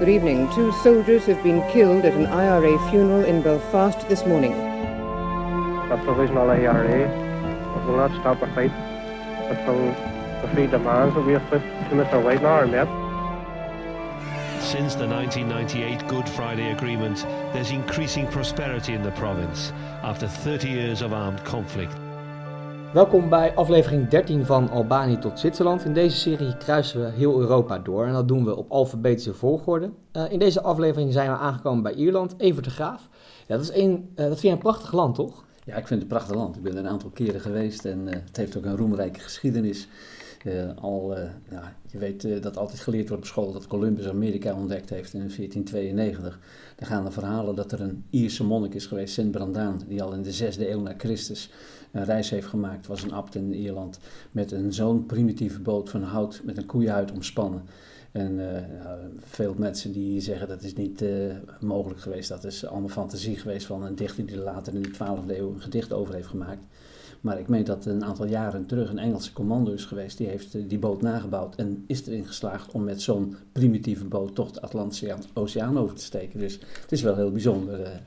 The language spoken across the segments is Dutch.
Good evening. Two soldiers have been killed at an IRA funeral in Belfast this morning. A provisional IRA that will not stop a fight until the three demands that we have put to Mr. Whitelaw are met. Since the 1998 Good Friday Agreement, there's increasing prosperity in the province after 30 years of armed conflict. Welkom bij aflevering 13 van Albanië tot Zwitserland. In deze serie kruisen we heel Europa door en dat doen we op alfabetische volgorde. Uh, in deze aflevering zijn we aangekomen bij Ierland, Evert de Graaf. Dat, is een, uh, dat vind je een prachtig land, toch? Ja, ik vind het een prachtig land. Ik ben er een aantal keren geweest en uh, het heeft ook een roemrijke geschiedenis. Al, ja, je weet dat altijd geleerd wordt op school dat Columbus Amerika ontdekt heeft in 1492. Dan gaan de verhalen dat er een Ierse monnik is geweest, Sint Brandaan, die al in de zesde eeuw na Christus een reis heeft gemaakt, was een abt in Ierland, met een zo'n primitieve boot van hout met een koeienhuid omspannen. En uh, veel mensen die zeggen dat is niet mogelijk geweest, dat is allemaal fantasie geweest van een dichter die er later in de 12e eeuw een gedicht over heeft gemaakt. Maar ik meen dat een aantal jaren terug een Engelse commando is geweest, die heeft die boot nagebouwd en is erin geslaagd om met zo'n primitieve boot toch de Atlantische Oceaan over te steken. Dus het is wel heel bijzonder.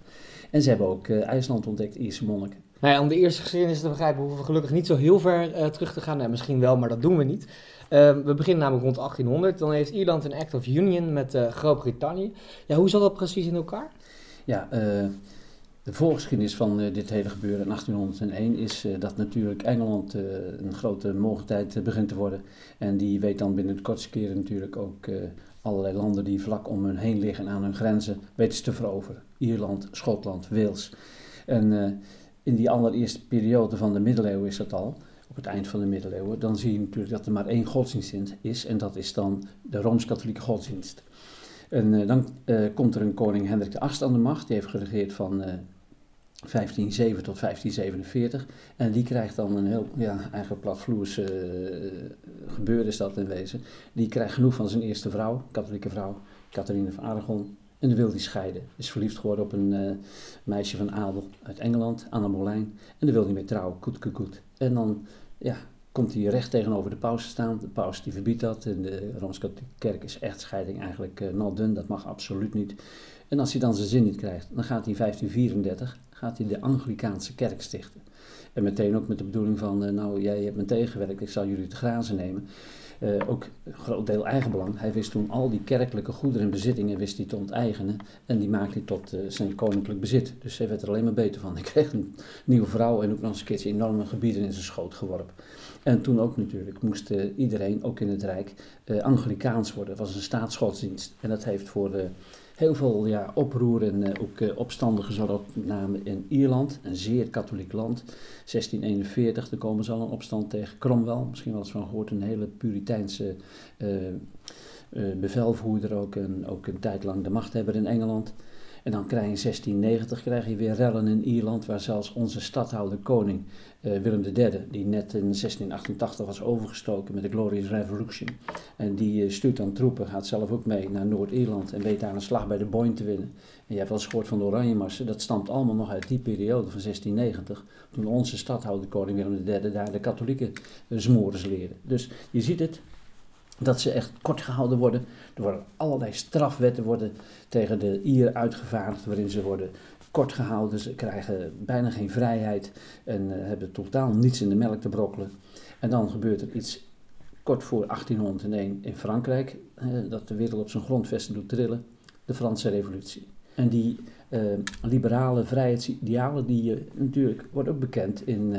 En ze hebben ook IJsland ontdekt, Ierse monniken. Nou ja, om de eerste geschiedenis te begrijpen hoeven we gelukkig niet zo heel ver uh, terug te gaan. Nou, misschien wel, maar dat doen we niet. Uh, we beginnen namelijk rond 1800. Dan heeft Ierland een Act of Union met uh, Groot-Brittannië. Ja, hoe zat dat precies in elkaar? Ja, de voorgeschiedenis van dit hele gebeuren in 1801 is dat natuurlijk Engeland een grote mogelijkheid begint te worden. En die weet dan binnen de kortste keren natuurlijk ook allerlei landen die vlak om hun heen liggen aan hun grenzen weten te veroveren. Ierland, Schotland, Wales. En in die allereerste periode van de middeleeuwen is dat al, op het eind van de middeleeuwen, dan zie je natuurlijk dat er maar één godsdienst is en dat is dan de Rooms-Katholieke godsdienst. En dan komt er een koning Hendrik VIII aan de macht, die heeft geregeerd van 1507 tot 1547 en die krijgt dan een heel, ja, eigenlijk platvloers is dat in wezen. Die krijgt genoeg van zijn eerste vrouw, katholieke vrouw, Catharine van Aragon, en dan wil hij scheiden. Is verliefd geworden op een uh, meisje van adel uit Engeland, Anna Molijn. En dan wil hij mee trouwen, goed, goed, goed. En dan ja, komt hij recht tegenover de paus te staan. De paus die verbiedt dat. In de Rooms-Katholieke Kerk is echtscheiding eigenlijk uh, done. Dat mag absoluut niet. En als hij dan zijn zin niet krijgt, dan gaat hij in 1534 gaat hij de Anglikaanse kerk stichten. En meteen ook met de bedoeling van, uh, nou jij hebt me tegengewerkt, ik zal jullie te grazen nemen. Uh, ook een groot deel eigenbelang. Hij wist toen al die kerkelijke goederen en bezittingen wist hij te onteigenen. En die maakte hij tot uh, zijn koninklijk bezit. Dus hij werd er alleen maar beter van. Hij kreeg een nieuwe vrouw en ook nog eens een keertje enorme gebieden in zijn schoot geworpen. En toen ook natuurlijk moest iedereen, ook in het Rijk, Anglikaans worden. Dat was een staatsgodsdienst. En dat heeft voor de heel veel ja, oproer en uh, ook gezorgd, met name in Ierland, een zeer katholiek land. 1641, er komen ze al een opstand tegen Cromwell, misschien wel eens van gehoord, een hele puriteinse uh, bevelvoerder, ook een, ook een tijd lang de machthebber in Engeland. En dan krijg je in 1690 krijg je weer rellen in Ierland, waar zelfs onze stadhouder koning uh, Willem III, die net in 1688 was overgestoken met de Glorious Revolution. En die uh, stuurt dan troepen, gaat zelf ook mee naar Noord-Ierland en weet daar een slag bij de Boyne te winnen. En je hebt wel eens gehoord van de Oranjemarsen, dat stamt allemaal nog uit die periode van 1690, toen onze stadhouder koning Willem III daar de katholieke uh, leerde. Dus je ziet het, dat ze echt kort gehouden worden. Er worden allerlei strafwetten worden tegen de Ieren uitgevaardigd, waarin ze worden kort gehouden. Ze krijgen bijna geen vrijheid en uh, hebben totaal niets in de melk te brokkelen. En dan gebeurt er iets kort voor 1801 in Frankrijk, uh, dat de wereld op zijn grondvesten doet trillen, de Franse Revolutie. En die uh, liberale vrijheidsidealen, die natuurlijk worden ook bekend in,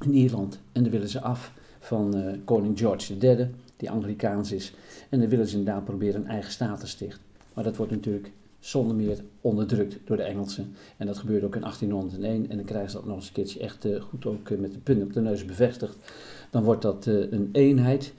in Ierland. En daar willen ze af van koning George III die Anglikaans is. En dan willen ze inderdaad proberen een eigen staat te stichten. Maar dat wordt natuurlijk zonder meer onderdrukt door de Engelsen. En dat gebeurde ook in 1801. En dan krijgen ze dat nog eens een keertje echt uh, goed ook uh, met de punt op de neus bevestigd. Dan wordt dat uh, een eenheid.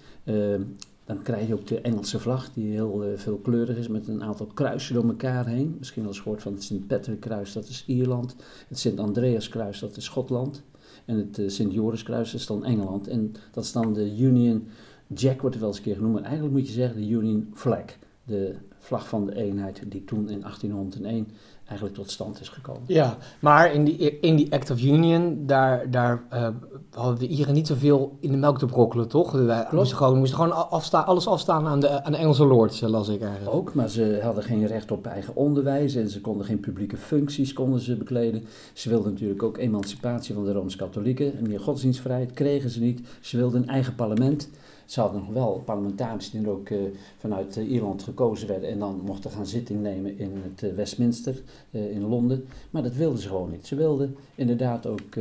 dan krijg je ook de Engelse vlag, die heel veelkleurig is, met een aantal kruisen door elkaar heen. Misschien wel eens gehoord van het Sint Patrick kruis, dat is Ierland. Het Sint Andreas kruis, dat is Schotland. En het Sint Joris kruis, dat is dan Engeland. En dat is dan de Union Jack wordt er wel eens een keer genoemd, maar eigenlijk moet je zeggen de Union Flag. De vlag van de eenheid die toen in 1801 eigenlijk tot stand is gekomen. Ja, maar in die, in die Act of Union, daar, daar uh, hadden de Ieren niet zoveel in de melk te brokkelen, toch? Wij moesten gewoon, moesten gewoon afstaan, alles afstaan aan de, aan de Engelse lords, las ik eigenlijk. Ook, maar ze hadden geen recht op eigen onderwijs en ze konden geen publieke functies konden ze bekleden. Ze wilden natuurlijk ook emancipatie van de Rooms-Katholieken en meer godsdienstvrijheid kregen ze niet. Ze wilden een eigen parlement. Ze hadden nog wel parlementariërs die ook uh, vanuit uh, Ierland gekozen werden en dan mochten gaan zitting nemen in het uh, Westminster in Londen. Maar dat wilden ze gewoon niet. Ze wilden inderdaad ook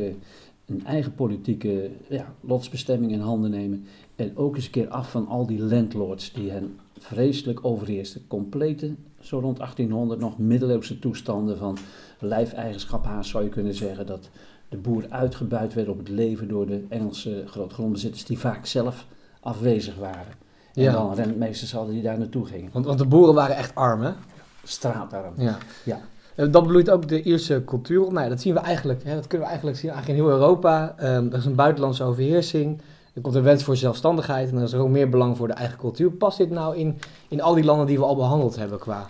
een eigen politieke ja, lotsbestemming in handen nemen. En ook eens een keer af van al die landlords die hen vreselijk overheersten. Complete, zo rond 1800, nog middeleeuwse toestanden van lijfeigenschap haast zou je kunnen zeggen. Dat de boer uitgebuit werd op het leven door de Engelse grootgrondbezitters die vaak zelf afwezig waren. En ja. dan rentmeesters hadden die daar naartoe gingen. Want, want de boeren waren echt arm, hè? Straatarm. Ja. ja. Dat bloeit ook de Ierse cultuur op. Nou, dat zien we eigenlijk, hè, dat kunnen we eigenlijk zien eigenlijk in heel Europa. Um, er is een buitenlandse overheersing. Er komt een wens voor zelfstandigheid en er is ook meer belang voor de eigen cultuur. Past dit nou in, in al die landen die we al behandeld hebben qua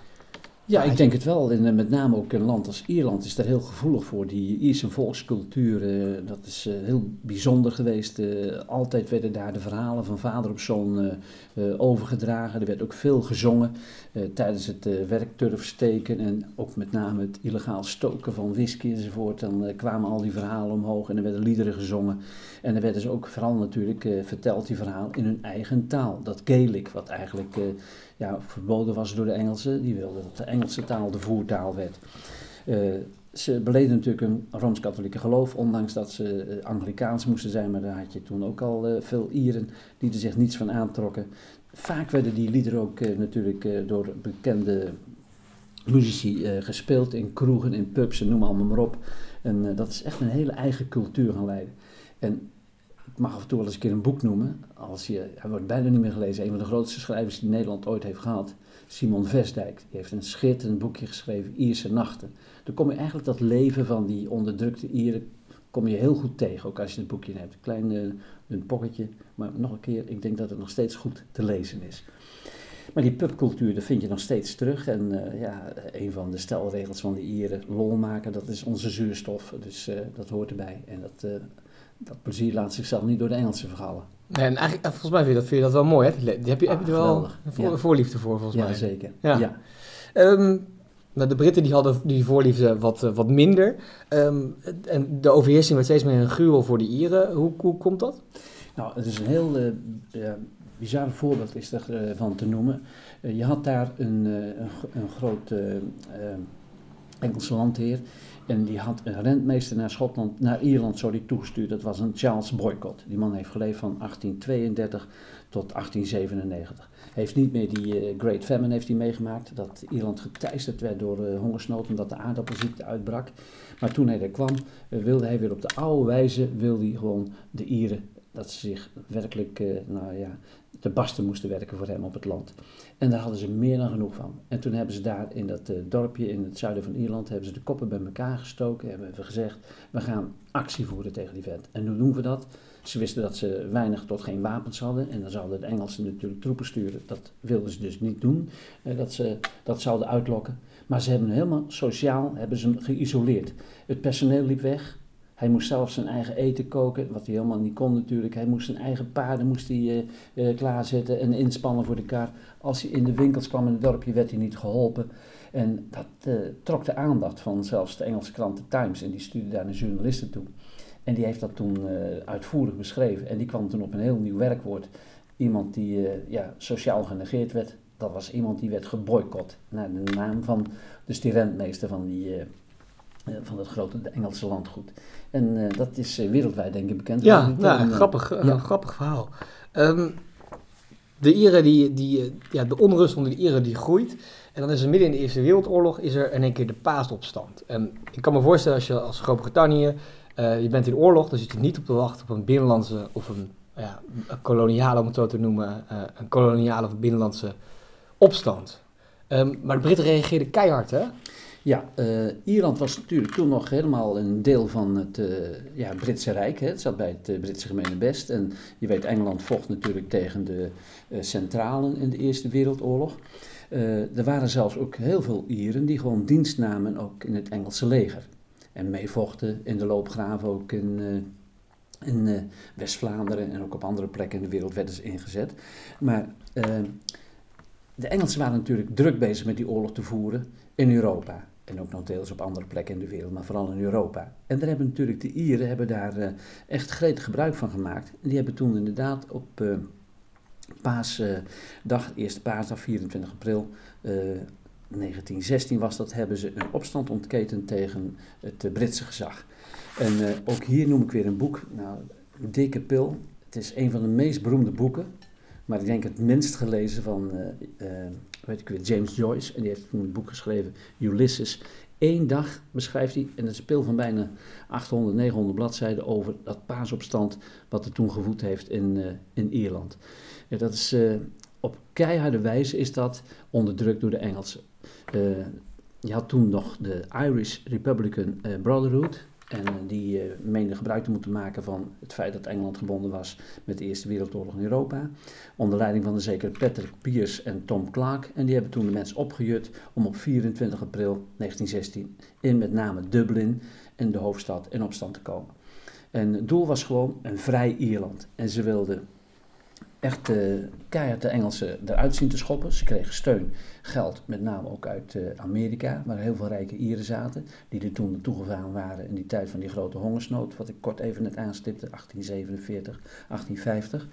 ja, ik denk het wel. En met name ook een land als Ierland is daar heel gevoelig voor. Die Ierse volkscultuur, uh, dat is uh, heel bijzonder geweest. Uh, altijd werden daar de verhalen van vader op zoon overgedragen. Er werd ook veel gezongen tijdens het werkturfsteken en ook met name het illegaal stoken van whisky enzovoort. Dan kwamen al die verhalen omhoog en er werden liederen gezongen. En er werden ze ook vooral natuurlijk verteld, die verhalen, in hun eigen taal. Dat Gaelic, wat eigenlijk ja, verboden was door de Engelsen. Die wilden dat de Engelse taal de voertaal werd. Uh, ze beleden natuurlijk een Rooms-Katholieke geloof, ondanks dat ze uh, Anglikaans moesten zijn, maar daar had je toen ook al uh, veel Ieren die er zich niets van aantrokken. Vaak werden die liederen ook natuurlijk door bekende muzici gespeeld in kroegen, in pubs en noem allemaal maar op. En dat is echt een hele eigen cultuur gaan leiden. En ik mag af en toe wel eens een keer een boek noemen. Als je, hij wordt bijna niet meer gelezen. Een van de grootste schrijvers die Nederland ooit heeft gehad. Simon Vestdijk. Die heeft een schitterend boekje geschreven, Ierse Nachten. Dan kom je eigenlijk dat leven van die onderdrukte Ieren kom je heel goed tegen. Ook als je het boekje hebt. Een klein uh, een pocketje. Maar nog een keer, ik denk dat het nog steeds goed te lezen is. Maar die pubcultuur, dat vind je nog steeds terug. En uh, ja, een van de stelregels van de Ieren, lol maken, dat is onze zuurstof. Dus uh, dat hoort erbij. En dat dat plezier laat zichzelf niet door de Engelsen verhalen. Nee, en eigenlijk, eh, volgens mij vind je dat, vind je dat wel mooi, hè? Heb je, heb je er wel voor, voorliefde voor, volgens ja, mij? Zeker. Ja, zeker. Um, nou, de Britten die hadden die voorliefde wat, uh, wat minder. Um, en de overheersing werd steeds meer een gruwel voor de Ieren. Hoe, hoe komt dat? Nou, het is een heel uh, bizar voorbeeld is er van te noemen. je had daar een, een, een groot Engelse landheer en die had een rentmeester naar Schotland, naar Ierland, sorry, toegestuurd. Dat was een Charles Boycott. Die man heeft geleefd van 1832 tot 1897. Heeft niet meer die uh, Great Famine heeft hij meegemaakt. Dat Ierland geteisterd werd door uh, hongersnood omdat de aardappelziekte uitbrak. Maar toen hij er kwam, uh, wilde hij weer op de oude wijze, wilde hij gewoon de Ieren, dat ze zich werkelijk, nou ja, te basten moesten werken voor hem op het land. En daar hadden ze meer dan genoeg van. En toen hebben ze daar in dat uh, dorpje in het zuiden van Ierland, hebben ze de koppen bij elkaar gestoken, hebben we gezegd, we gaan actie voeren tegen die vent. En hoe doen we dat? Ze wisten dat ze weinig tot geen wapens hadden en dan zouden de Engelsen natuurlijk troepen sturen. Dat wilden ze dus niet doen, uh, dat ze dat zouden uitlokken. Maar ze hebben helemaal sociaal hebben ze geïsoleerd. Het personeel liep weg, hij moest zelf zijn eigen eten koken, wat hij helemaal niet kon natuurlijk. Hij moest zijn eigen paarden moest hij, uh, uh, klaarzetten en inspannen voor de kaart. Als hij in de winkels kwam in het dorpje, werd hij niet geholpen. En dat uh, trok de aandacht van zelfs de Engelse krant The Times. En die stuurde daar een journalisten toe. En die heeft dat toen uitvoerig beschreven. En die kwam toen op een heel nieuw werkwoord. Iemand die ja, sociaal genegeerd werd. Dat was iemand die werd geboycott. Naar de naam van dus die rentmeester van die van het grote Engelse landgoed. En uh, dat is uh, wereldwijd denk ik bekend. Ja, nou, een, grappig, ja. een grappig verhaal. Um, de Ieren, die, die, ja, de onrust onder de Ieren die groeit. En dan is er midden in de Eerste Wereldoorlog is er in één keer de paasopstand. En ik kan me voorstellen als je als Groot-Brittannië, uh, je bent in oorlog, dan zit je niet op te wachten op een binnenlandse of een, ja, een koloniale, om het zo te noemen, een koloniale of binnenlandse opstand. Um, maar de Britten reageerden keihard, hè? Ja, uh, Ierland was natuurlijk toen nog helemaal een deel van het uh, ja, Britse Rijk. Hè. Het zat bij het uh, Britse gemene best. En je weet, Engeland vocht natuurlijk tegen de centralen in de Eerste Wereldoorlog. er waren zelfs ook heel veel Ieren die gewoon dienst namen ook in het Engelse leger. En meevochten in de loopgraven ook in, in West-Vlaanderen en ook op andere plekken in de wereld werden ze ingezet. Maar de Engelsen waren natuurlijk druk bezig met die oorlog te voeren in Europa. En ook nog deels op andere plekken in de wereld, maar vooral in Europa. En daar hebben natuurlijk de Ieren hebben daar uh, echt gretig gebruik van gemaakt. En die hebben toen inderdaad op uh, paasdag, eerste paasdag, 24 april uh, 1916 was dat, hebben ze een opstand ontketend tegen het Britse gezag. En ook hier noem ik weer een boek, nou, Dikke Pil. Het is een van de meest beroemde boeken, maar ik denk het minst gelezen van weet ik weer, James Joyce. En die heeft een boek geschreven, Ulysses. Eén dag beschrijft hij, en het speel van bijna 800, 900 bladzijden over dat paasopstand wat er toen gevoed heeft in, uh, in Ierland. Ja, dat is, op keiharde wijze is dat onderdrukt door de Engelsen. Je had toen nog de Irish Republican Brotherhood, en eh, die uh, gebruik te moeten maken van het feit dat Engeland gebonden was met de Eerste Wereldoorlog in Europa. Onder leiding van de zekere Patrick Pierce en Tom Clark. En die hebben toen de mensen opgejut om op 24 april 1916 in met name Dublin, in de hoofdstad, in opstand te komen. En het doel was gewoon een vrij Ierland. En ze wilden echt uh, keihard de Engelsen eruit zien te schoppen. Ze kregen steun, geld, met name ook uit uh, Amerika, waar heel veel rijke Ieren zaten, die er toen toegegaan waren in die tijd van die grote hongersnood, wat ik kort even net aanstipte, 1847, 1850.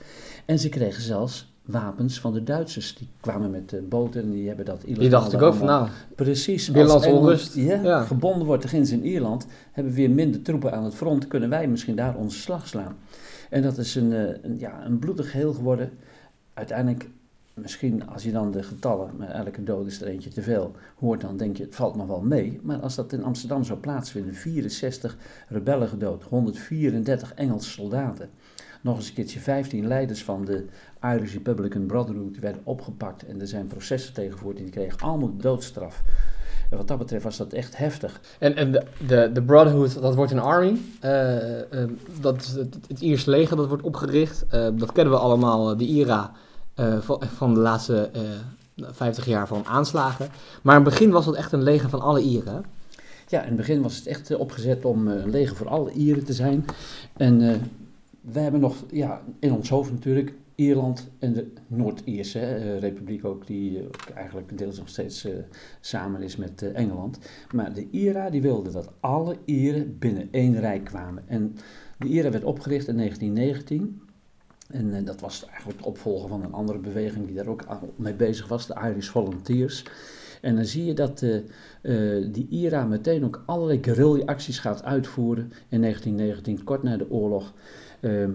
En ze kregen zelfs wapens van de Duitsers. Die kwamen met uh, boten en die hebben dat illegaal... Die dacht ik ook van nou, precies, als onrust. Ja, ja, gebonden wordt de in Ierland, hebben we weer minder troepen aan het front, kunnen wij misschien daar onze slag slaan. En dat is een, eh, een, ja, een bloedig geheel geworden. Uiteindelijk, misschien als je dan de getallen, maar elke dood is er eentje te veel, hoort, dan denk je het valt nog wel mee. Maar als dat in Amsterdam zou plaatsvinden, 64 rebellen gedood, 134 Engelse soldaten. Nog eens een keertje 15 leiders van de Irish Republican Brotherhood werden opgepakt en er zijn processen tegengevoerd en die kregen allemaal doodstraf wat dat betreft was dat echt heftig. En, en de, de, de Brotherhood, dat wordt een army. Uh, uh, dat is het, het Ierse leger, dat wordt opgericht. Uh, dat kennen we allemaal, de IRA, van, van de laatste 50 jaar van aanslagen. Maar in het begin was dat echt een leger van alle Ieren. Ja, in het begin was het echt opgezet om een leger voor alle Ieren te zijn. En we hebben nog ja, in ons hoofd natuurlijk Ierland en de Noord-Ierse uh, Republiek ook, die uh, eigenlijk deels nog steeds uh, samen is met Engeland. Maar de IRA die wilde dat alle Ieren binnen één rijk kwamen. En de IRA werd opgericht in 1919. En dat was eigenlijk de opvolger van een andere beweging die daar ook mee bezig was, de Irish Volunteers. En dan zie je dat die IRA meteen ook allerlei guerrilla-acties gaat uitvoeren in 1919, kort na de oorlog. Ehm,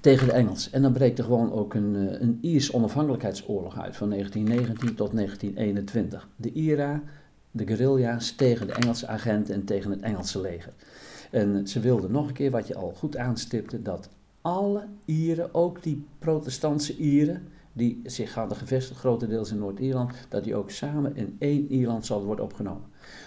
tegen de Engels. En dan breekt er gewoon ook een, eh, een Iers onafhankelijkheidsoorlog uit van 1919 tot 1921. De IRA, de guerrilla's tegen de Engelse agenten en tegen het Engelse leger. En ze wilden nog een keer, wat je al goed aanstipte, dat alle Ieren, ook die protestantse Ieren, die zich hadden gevestigd grotendeels in Noord-Ierland, dat die ook samen in één Ierland zouden worden opgenomen.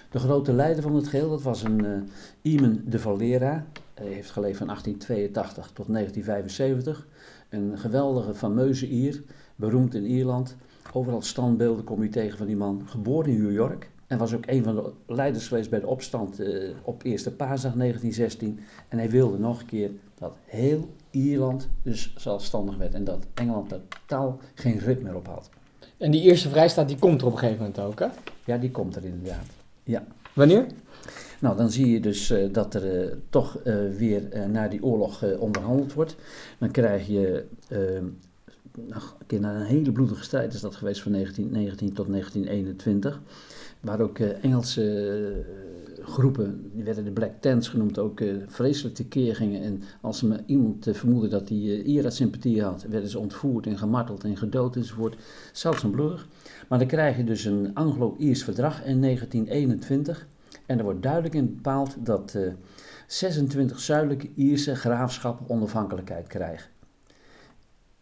De grote leider van het geheel, dat was een uh, Iman de Valera, heeft geleefd van 1882 tot 1975. Een geweldige, fameuze Ier, beroemd in Ierland. Overal standbeelden kom je tegen van die man. Geboren in New York. En was ook een van de leiders geweest bij de opstand uh, op Eerste Paasdag 1916. En hij wilde nog een keer dat heel Ierland dus zelfstandig werd. En dat Engeland totaal geen ritme meer op had. En die eerste vrijstaat die komt er op een gegeven moment ook, hè? Ja, die komt er inderdaad. Ja. Wanneer? Nou, dan zie je dus uh, dat er uh, toch uh, weer na die oorlog onderhandeld wordt. Dan krijg je, nou, na een hele bloedige strijd is dat geweest van 1919 tot 1921, waar ook Engelse groepen, die werden de Black Tents genoemd, ook vreselijk tekeer gingen. En als iemand vermoedde dat hij IRA-sympathie had, werden ze ontvoerd en gemarteld en gedood enzovoort. Zelfs een bloedig. Maar dan krijg je dus een Anglo-Iers verdrag in 1921 en er wordt duidelijk in bepaald dat uh, 26 zuidelijke Ierse graafschappen onafhankelijkheid krijgen.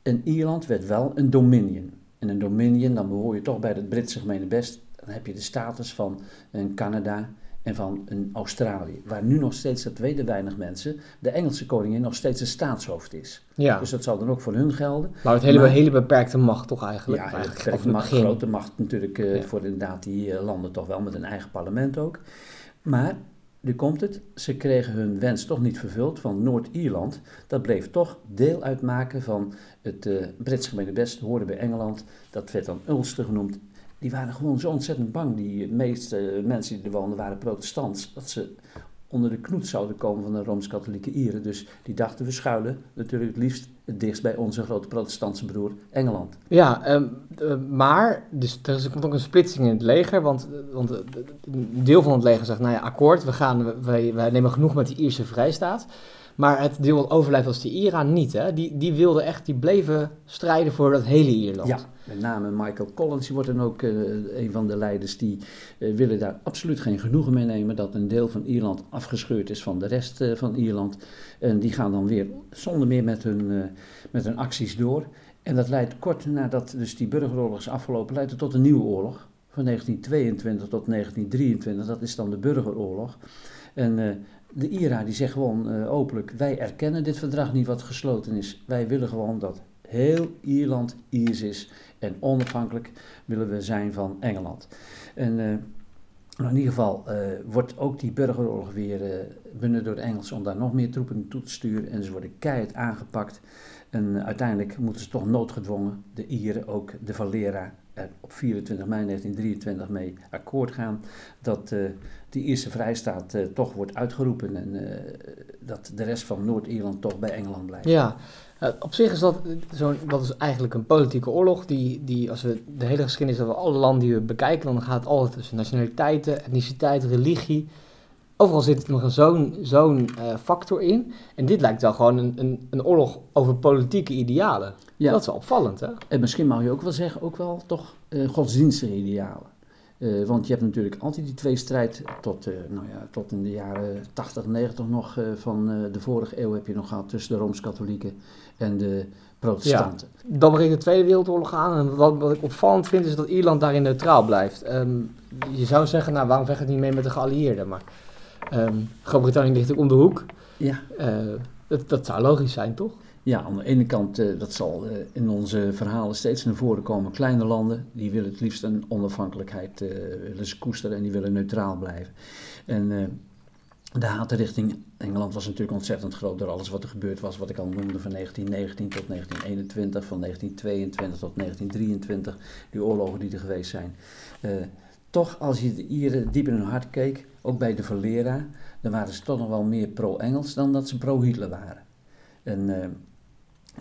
En Ierland werd wel een dominion. En een dominion, dan behoor je toch bij het Britse gemene best, dan heb je de status van een Canada en van een Australië. Waar nu nog steeds, dat weten weinig mensen, de Engelse koningin nog steeds een staatshoofd is. Ja, Dus dat zal dan ook voor hun gelden. maar het hele, maar- hele beperkte macht toch eigenlijk? Ja, eigenlijk macht, begin. grote macht natuurlijk eh, Ja. voor inderdaad die eh, landen toch wel met een eigen parlement ook. Maar, nu komt het, ze kregen hun wens toch niet vervuld, want Noord-Ierland, dat bleef toch deel uitmaken van het eh Britse gemeenebest, hoorde bij Engeland, dat werd dan Ulster genoemd. Die waren gewoon zo ontzettend bang, die meeste mensen die er woonden waren protestants, dat ze onder de knoet zouden komen van de Rooms-Katholieke Ieren. Dus die dachten, we schuilen natuurlijk het liefst het dichtst bij onze grote protestantse broer Engeland. Ja, ehm, eh, maar dus er komt ook een splitsing in het leger, want, want eh, een deel van het leger zegt, nou ja, akkoord, we gaan, wij, wij nemen genoeg met die Ierse vrijstaat. Maar het deel wat overblijft was die IRA niet, hè? Die, die wilden echt, die bleven strijden voor dat hele Ierland. Ja, met name Michael Collins, die wordt dan ook eh, een van de leiders die eh, willen daar absoluut geen genoegen mee nemen dat een deel van Ierland afgescheurd is van de rest eh, van Ierland. En die gaan dan weer zonder meer met hun, met hun acties door. En dat leidt kort nadat dus die burgeroorlog is afgelopen, leidt het tot een nieuwe oorlog. Van 1922 tot 1923, dat is dan de burgeroorlog. En eh, de IRA die zegt gewoon eh, openlijk, wij erkennen dit verdrag niet wat gesloten is. Wij willen gewoon dat heel Ierland Iers is en onafhankelijk willen we zijn van Engeland. En eh, nou, in ieder geval wordt ook die burgeroorlog weer benut door de Engelsen om daar nog meer troepen naartoe te sturen. En ze worden keihard aangepakt. En uiteindelijk moeten ze toch noodgedwongen, de Ieren, ook de Valera, er op 24 mei 1923 mee akkoord gaan. Dat de Ierse vrijstaat eh, toch wordt uitgeroepen en eh, dat de rest van Noord-Ierland toch bij Engeland blijft. Ja, eh, op zich is dat, zo'n dat is eigenlijk een politieke oorlog. Die, die, als we de hele geschiedenis van alle landen die we bekijken, dan gaat het altijd tussen nationaliteiten, etniciteit, religie. Overal zit nog een zo'n zo'n factor in. En dit lijkt wel gewoon een, een, een oorlog over politieke idealen. Ja. Dat is wel opvallend, hè? En misschien mag je ook wel zeggen, ook wel toch godsdienstige idealen. Eh, want je hebt natuurlijk altijd die tweestrijd tot, eh, nou ja, tot in de jaren 80, 90 nog eh, van de vorige eeuw heb je nog gehad tussen de Rooms-Katholieken en de protestanten. Dan breekt de Tweede Wereldoorlog aan. En wat, wat ik opvallend vind, is dat Ierland daarin neutraal blijft. Ehm, je zou zeggen, nou, waarom vecht het niet mee met de geallieerden? Maar ehm, Groot-Brittannië ligt ook om de hoek. Ja. Dat, dat zou logisch zijn, toch? Ja, aan de ene kant, eh, dat zal eh, in onze verhalen steeds naar voren komen. Kleine landen, die willen het liefst een onafhankelijkheid eh, willen ze koesteren en die willen neutraal blijven. En de haat richting Engeland was natuurlijk ontzettend groot door alles wat er gebeurd was. Wat ik al noemde van 1919 tot 1921, van 1922 tot 1923. Die oorlogen die er geweest zijn. Toch, als je de Ieren diep in hun hart keek, ook bij de Valera, dan waren ze toch nog wel meer pro-Engels dan dat ze pro-Hitler waren. En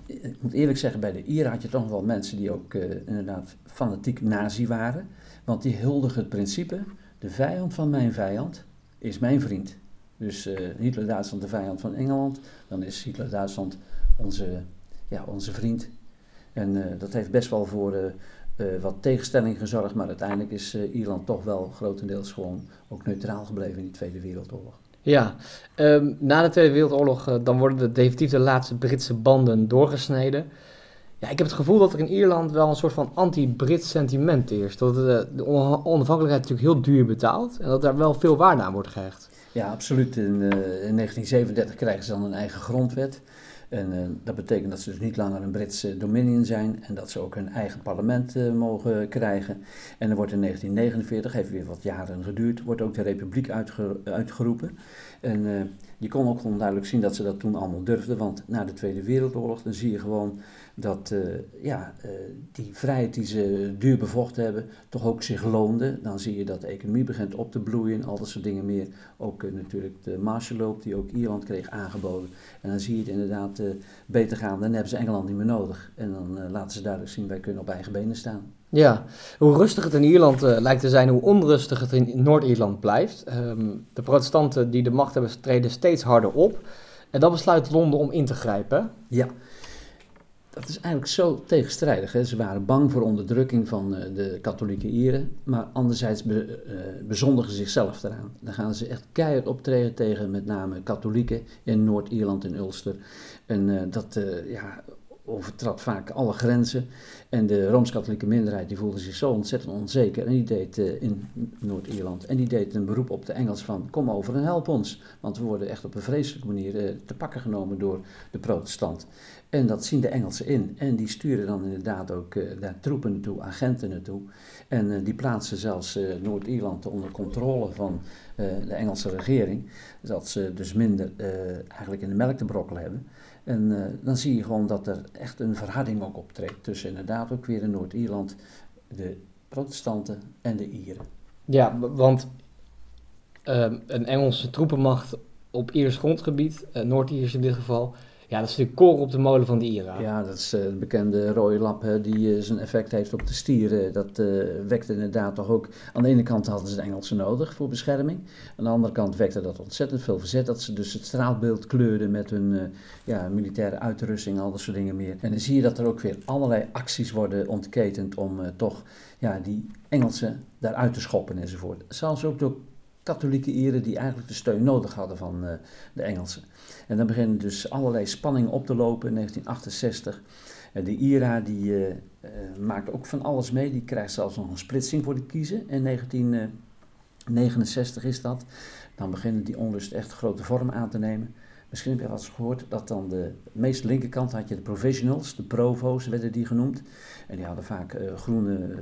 ik moet eerlijk zeggen, bij de Ieren had je toch wel mensen die ook eh, inderdaad fanatiek nazi waren. Want die huldigen het principe, de vijand van mijn vijand is mijn vriend. Dus eh, Hitler-Duitsland de vijand van Engeland, dan is Hitler-Duitsland onze, ja, onze vriend. En eh, dat heeft best wel voor wat tegenstelling gezorgd, maar uiteindelijk is Ierland toch wel grotendeels gewoon ook neutraal gebleven in die Tweede Wereldoorlog. Ja, ehm, na de Tweede Wereldoorlog eh, dan worden de, definitief de laatste Britse banden doorgesneden. Ja, ik heb het gevoel dat er in Ierland wel een soort van anti-Brits sentiment heerst. Dat de, de on- onafhankelijkheid natuurlijk heel duur betaalt en dat daar wel veel waarde aan wordt gehecht. Ja, absoluut. In, eh, in 1937 krijgen ze dan een eigen grondwet. En eh, dat betekent dat ze dus niet langer een Britse dominion zijn en dat ze ook hun eigen parlement eh, mogen krijgen. En er wordt in 1949, heeft weer wat jaren geduurd, wordt ook de republiek uitge- uitgeroepen. En eh, je kon ook gewoon duidelijk zien dat ze dat toen allemaal durfden, want na de Tweede Wereldoorlog dan zie je gewoon dat eh, ja, eh, die vrijheid die ze duur bevochten hebben, toch ook zich loonde. Dan zie je dat de economie begint op te bloeien, al dat soort dingen meer. Ook eh, natuurlijk de Marshallhulp die ook Ierland kreeg aangeboden. En dan zie je het inderdaad beter gaan, dan hebben ze Engeland niet meer nodig. En dan laten ze duidelijk zien, wij kunnen op eigen benen staan. Ja, hoe rustig het in Ierland lijkt te zijn, hoe onrustig het in Noord-Ierland blijft. Ehm, de protestanten die de macht hebben treden steeds harder op. En dan besluit Londen om in te grijpen. Ja, dat is eigenlijk zo tegenstrijdig. Hè? Ze waren bang voor onderdrukking van eh, de katholieke Ieren, maar anderzijds eh, bezondigen zichzelf eraan. Dan gaan ze echt keihard optreden tegen met name katholieken in Noord-Ierland en Ulster. En eh, dat, ja, overtrad vaak alle grenzen. En de Rooms-Katholieke minderheid die voelde zich zo ontzettend onzeker. En die deed in Noord-Ierland. En die deed een beroep op de Engels van kom over en help ons. Want we worden echt op een vreselijke manier te pakken genomen door de protestant. En dat zien de Engelsen in. En die sturen dan inderdaad ook uh, daar troepen naartoe, agenten naartoe. En die plaatsen zelfs Noord-Ierland onder controle van de Engelse regering. Dat ze dus minder eigenlijk in de melk te brokkelen hebben. En dan zie je gewoon dat er echt een verharding ook optreedt tussen inderdaad ook weer in Noord-Ierland de protestanten en de Ieren. Ja, want uh, een Engelse troepenmacht op Iers grondgebied, Noord-Iers in dit geval, ja, dat is de koren op de molen van de IRA. Ja, dat is de bekende rode lap hè, die uh, zijn effect heeft op de stieren. Dat uh, wekte inderdaad toch ook... Aan de ene kant hadden ze de Engelsen nodig voor bescherming. Aan de andere kant wekte dat ontzettend veel verzet. Dat ze dus het straatbeeld kleurden met hun ja, militaire uitrusting, al dat soort dingen meer. En dan zie je dat er ook weer allerlei acties worden ontketend om toch ja, die Engelsen daaruit te schoppen enzovoort. Zelfs ook door katholieke Ieren die eigenlijk de steun nodig hadden van de Engelsen. En dan beginnen dus allerlei spanningen op te lopen in 1968. de IRA die, uh, maakt ook van alles mee. Die krijgt zelfs nog een splitsing voor de kiezen. In 1969 is dat. Dan beginnen die onlust echt grote vorm aan te nemen. Misschien heb je wel eens gehoord dat dan de meest linkerkant had je de professionals, de provo's werden die genoemd. En die hadden vaak groene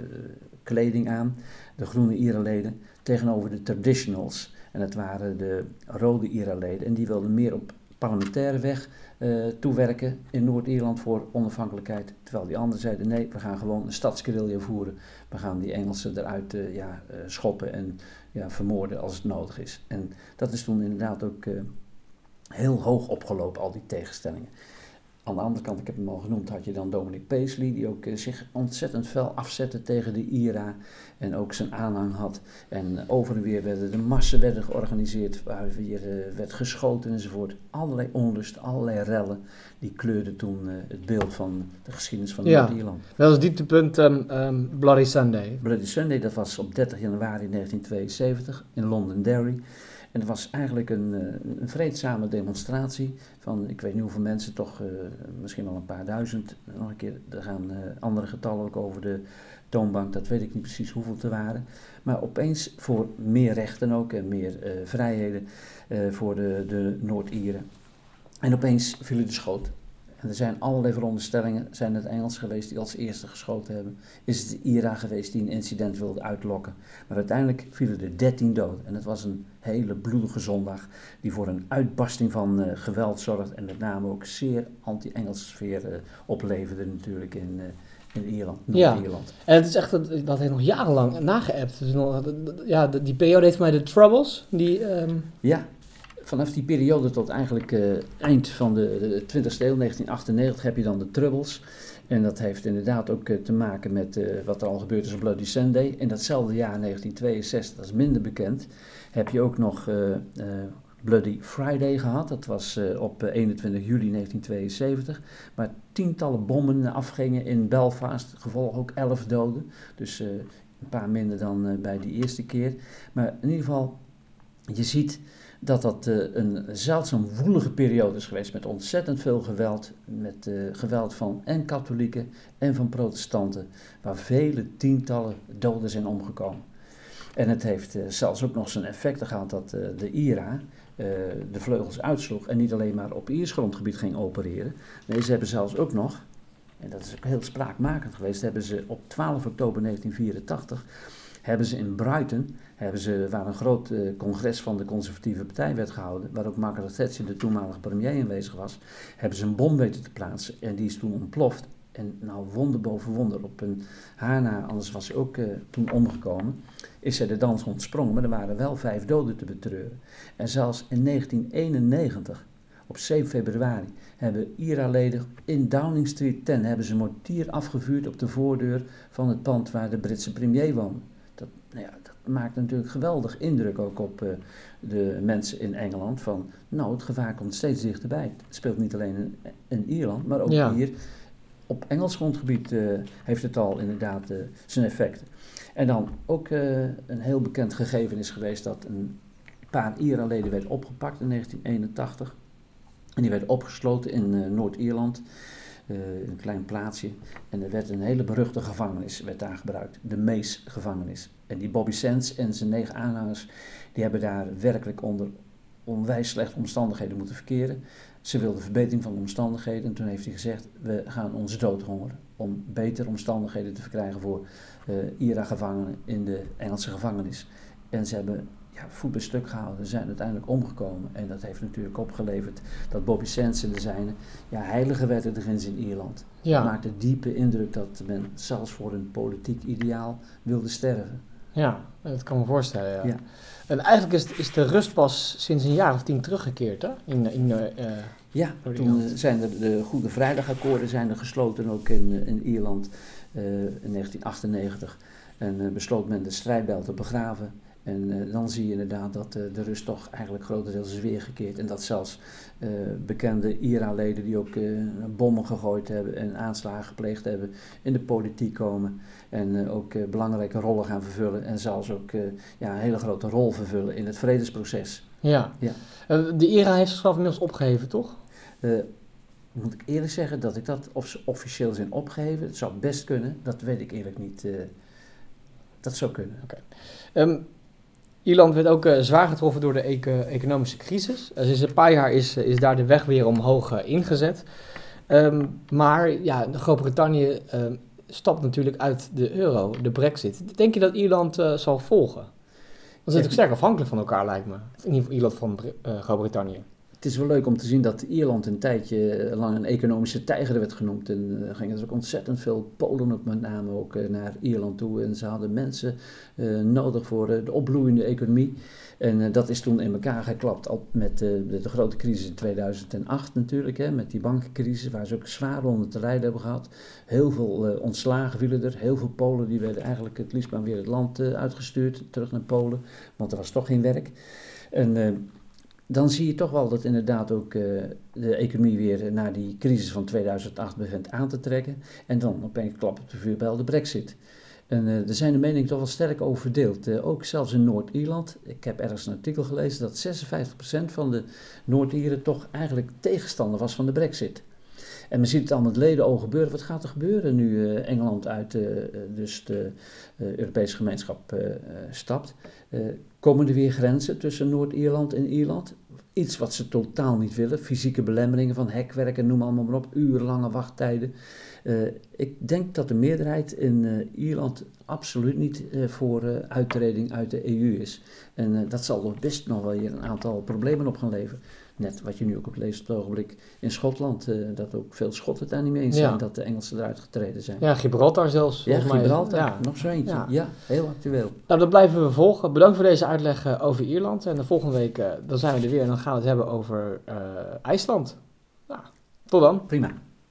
kleding aan, de groene IRA-leden, tegenover de traditionals. En dat waren de rode IRA-leden. En die wilden meer op parlementaire weg uh, toewerken in Noord-Ierland voor onafhankelijkheid. Terwijl die anderen zeiden nee, we gaan gewoon een stadsguerrilla voeren. We gaan die Engelsen eruit uh, ja, uh, schoppen en ja, vermoorden als het nodig is. En dat is toen inderdaad ook heel hoog opgelopen, al die tegenstellingen. Aan de andere kant, ik heb hem al genoemd, had je dan Dominic Paisley, die ook zich ontzettend fel afzette tegen de IRA en ook zijn aanhang had. En over en weer werden de massen werden georganiseerd, waar weer uh, werd geschoten enzovoort. Allerlei onrust, allerlei rellen, die kleurden toen uh, het beeld van de geschiedenis van ja, Noord-Ierland. Dat was dieptepunt um, um, Bloody Sunday. Bloody Sunday, dat was op 30 januari 1972 in Londonderry. En het was eigenlijk een, een, vreedzame demonstratie van, ik weet niet hoeveel mensen, toch uh, misschien wel een paar duizend. Nog een keer, er gaan uh, andere getallen ook over de toonbank, dat weet ik niet precies hoeveel te waren. Maar opeens voor meer rechten ook en meer vrijheden voor de, de Noord-Ieren. En opeens vielen de schoot. En er zijn allerlei veronderstellingen. Zijn het Engels geweest die als eerste geschoten hebben? Is het de IRA geweest die een incident wilde uitlokken? Maar uiteindelijk vielen er 13 doden. En het was een hele bloedige zondag die voor een uitbarsting van uh, geweld zorgde. En met name ook zeer anti-Engelse sfeer uh, opleverde natuurlijk in, uh, in Ierland, Noord-Ierland. Ja, en het is echt, dat, dat heeft nog jarenlang nageëpt. Dus nog, ja, die periode heeft mij de Troubles. Die, um... Ja, vanaf die periode tot eigenlijk uh, eind van de, de 20e eeuw, 1998, heb je dan de Troubles. En dat heeft inderdaad ook uh, te maken met uh, wat er al gebeurd is op Bloody Sunday. In datzelfde jaar, 1962, dat is minder bekend, heb je ook nog Bloody Friday gehad. Dat was op 21 juli 1972. Waar tientallen bommen afgingen in Belfast, gevolg ook elf doden. Dus een paar minder dan bij die eerste keer. Maar in ieder geval, je ziet dat dat uh, een zeldzaam woelige periode is geweest met ontzettend veel geweld. Met uh, geweld van en katholieken en van protestanten, waar vele tientallen doden zijn omgekomen. En het heeft uh, zelfs ook nog zijn effecten gehad dat de IRA de vleugels uitsloeg en niet alleen maar op Iers grondgebied ging opereren. Nee, ze hebben zelfs ook nog, en dat is ook heel spraakmakend geweest, hebben ze op 12 oktober 1984 hebben ze in Brighton hebben ze, waar een groot uh, congres van de conservatieve partij werd gehouden, waar ook Margaret Thatcher, de toenmalige premier, aanwezig was, hebben ze een bom weten te plaatsen en die is toen ontploft. En nou, wonder boven wonder, op een haar na, anders was ze ook uh, toen omgekomen, is zij de dans ontsprongen, maar er waren wel vijf doden te betreuren. En zelfs in 1991, op 7 februari, hebben IRA-leden in Downing Street 10 hebben ze mortier afgevuurd op de voordeur van het pand waar de Britse premier woonde. Dat, nou ja, dat maakt natuurlijk geweldig indruk ook op uh, de mensen in Engeland. Van nou, het gevaar komt steeds dichterbij. Het speelt niet alleen in, in Ierland, maar ook ja. hier op Engels grondgebied uh, heeft het al inderdaad uh, zijn effecten. En dan ook een heel bekend gegeven is geweest dat een paar IRA-leden werd opgepakt in 1981. En die werd opgesloten in Noord-Ierland. Een klein plaatsje. En er werd een hele beruchte gevangenis werd daar gebruikt, de Mees-gevangenis. En die Bobby Sands en zijn negen aanhangers, die hebben daar werkelijk onder onwijs slechte omstandigheden moeten verkeren. Ze wilden verbetering van de omstandigheden en toen heeft hij gezegd, we gaan ons doodhongeren om betere omstandigheden te verkrijgen voor uh, IRA-gevangenen in de Engelse gevangenis. En ze hebben ja, voet bij stuk gehouden, zijn uiteindelijk omgekomen. En dat heeft natuurlijk opgeleverd dat Bobby Sands en de zijne ja, heilige werden ergens in Ierland. Ja. Het maakte diepe indruk dat men zelfs voor een politiek ideaal wilde sterven. Ja, dat kan me voorstellen, ja. ja. En eigenlijk is, is de rust pas sinds een jaar of tien teruggekeerd, hè? In, in, uh, ja, toen zijn er de Goede Vrijdagakkoorden zijn er gesloten ook in, in Ierland uh, in 1998. En besloot men de strijdbijl te begraven. En uh, dan zie je inderdaad dat uh, de rust toch eigenlijk grotendeels is weergekeerd. En dat zelfs uh, bekende IRA-leden die ook bommen gegooid hebben en aanslagen gepleegd hebben, in de politiek komen. En ook belangrijke rollen gaan vervullen. En zelfs ook ja, een hele grote rol vervullen in het vredesproces. Ja. ja. de IRA heeft zichzelf inmiddels opgeheven, toch? moet ik eerlijk zeggen dat ik dat of ze officieel zijn opgeheven, het zou best kunnen, dat weet ik eerlijk niet. dat zou kunnen. Oké. Okay. Um, ehm, Ierland werd ook uh, zwaar getroffen door de economische crisis. Uh, sinds een paar jaar is, is daar de weg weer omhoog ingezet. Um, maar ja, Groot-Brittannië ehm, stapt natuurlijk uit de euro, de brexit. Denk je dat Ierland zal volgen? Dan zit ik sterk afhankelijk van elkaar, lijkt me. In ieder geval Ierland van Groot-Brittannië het is wel leuk om te zien dat Ierland een tijdje lang een economische tijger werd genoemd. En er gingen er ook ontzettend veel Polen ook met name ook eh, naar Ierland toe. En ze hadden mensen nodig voor de opbloeiende economie. En dat is toen in elkaar geklapt met de, de, grote crisis in 2008 natuurlijk. Hè, met die bankencrisis waar ze ook zwaar onder te lijden hebben gehad. Heel veel ontslagen vielen er. Heel veel Polen die werden eigenlijk het liefst maar weer het land uitgestuurd. Terug naar Polen. Want er was toch geen werk. En dan zie je toch wel dat inderdaad ook uh, de economie weer naar die crisis van 2008 begint aan te trekken. En dan opeens klapt op de vuurbel de brexit. En er zijn de meningen toch wel sterk over verdeeld. Uh, ook zelfs in Noord-Ierland. Ik heb ergens een artikel gelezen dat 56% van de Noord-Ieren toch eigenlijk tegenstander was van de brexit. En men ziet het al met ledenogen gebeuren. Wat gaat er gebeuren nu Engeland uit dus de Europese gemeenschap stapt? Komen er weer grenzen tussen Noord-Ierland en Ierland? Iets wat ze totaal niet willen. Fysieke belemmeringen van hekwerk en noem allemaal maar op. Urenlange wachttijden. Ik denk dat de meerderheid in Ierland absoluut niet voor uittreding uit de EU is. En dat zal best nog wel hier een aantal problemen op gaan leveren. Net wat je nu ook op leest op het ogenblik in Schotland, dat ook veel Schotten het daar niet mee eens zijn dat de Engelsen eruit getreden zijn. Ja, Gibraltar zelfs. Ja, Gibraltar, ja. nog zo eentje. Ja. heel actueel. Nou, dat blijven we volgen. Bedankt voor deze uitleg over Ierland. En de volgende week dan zijn we er weer en dan gaan we het hebben over IJsland. Nou, tot dan. Prima.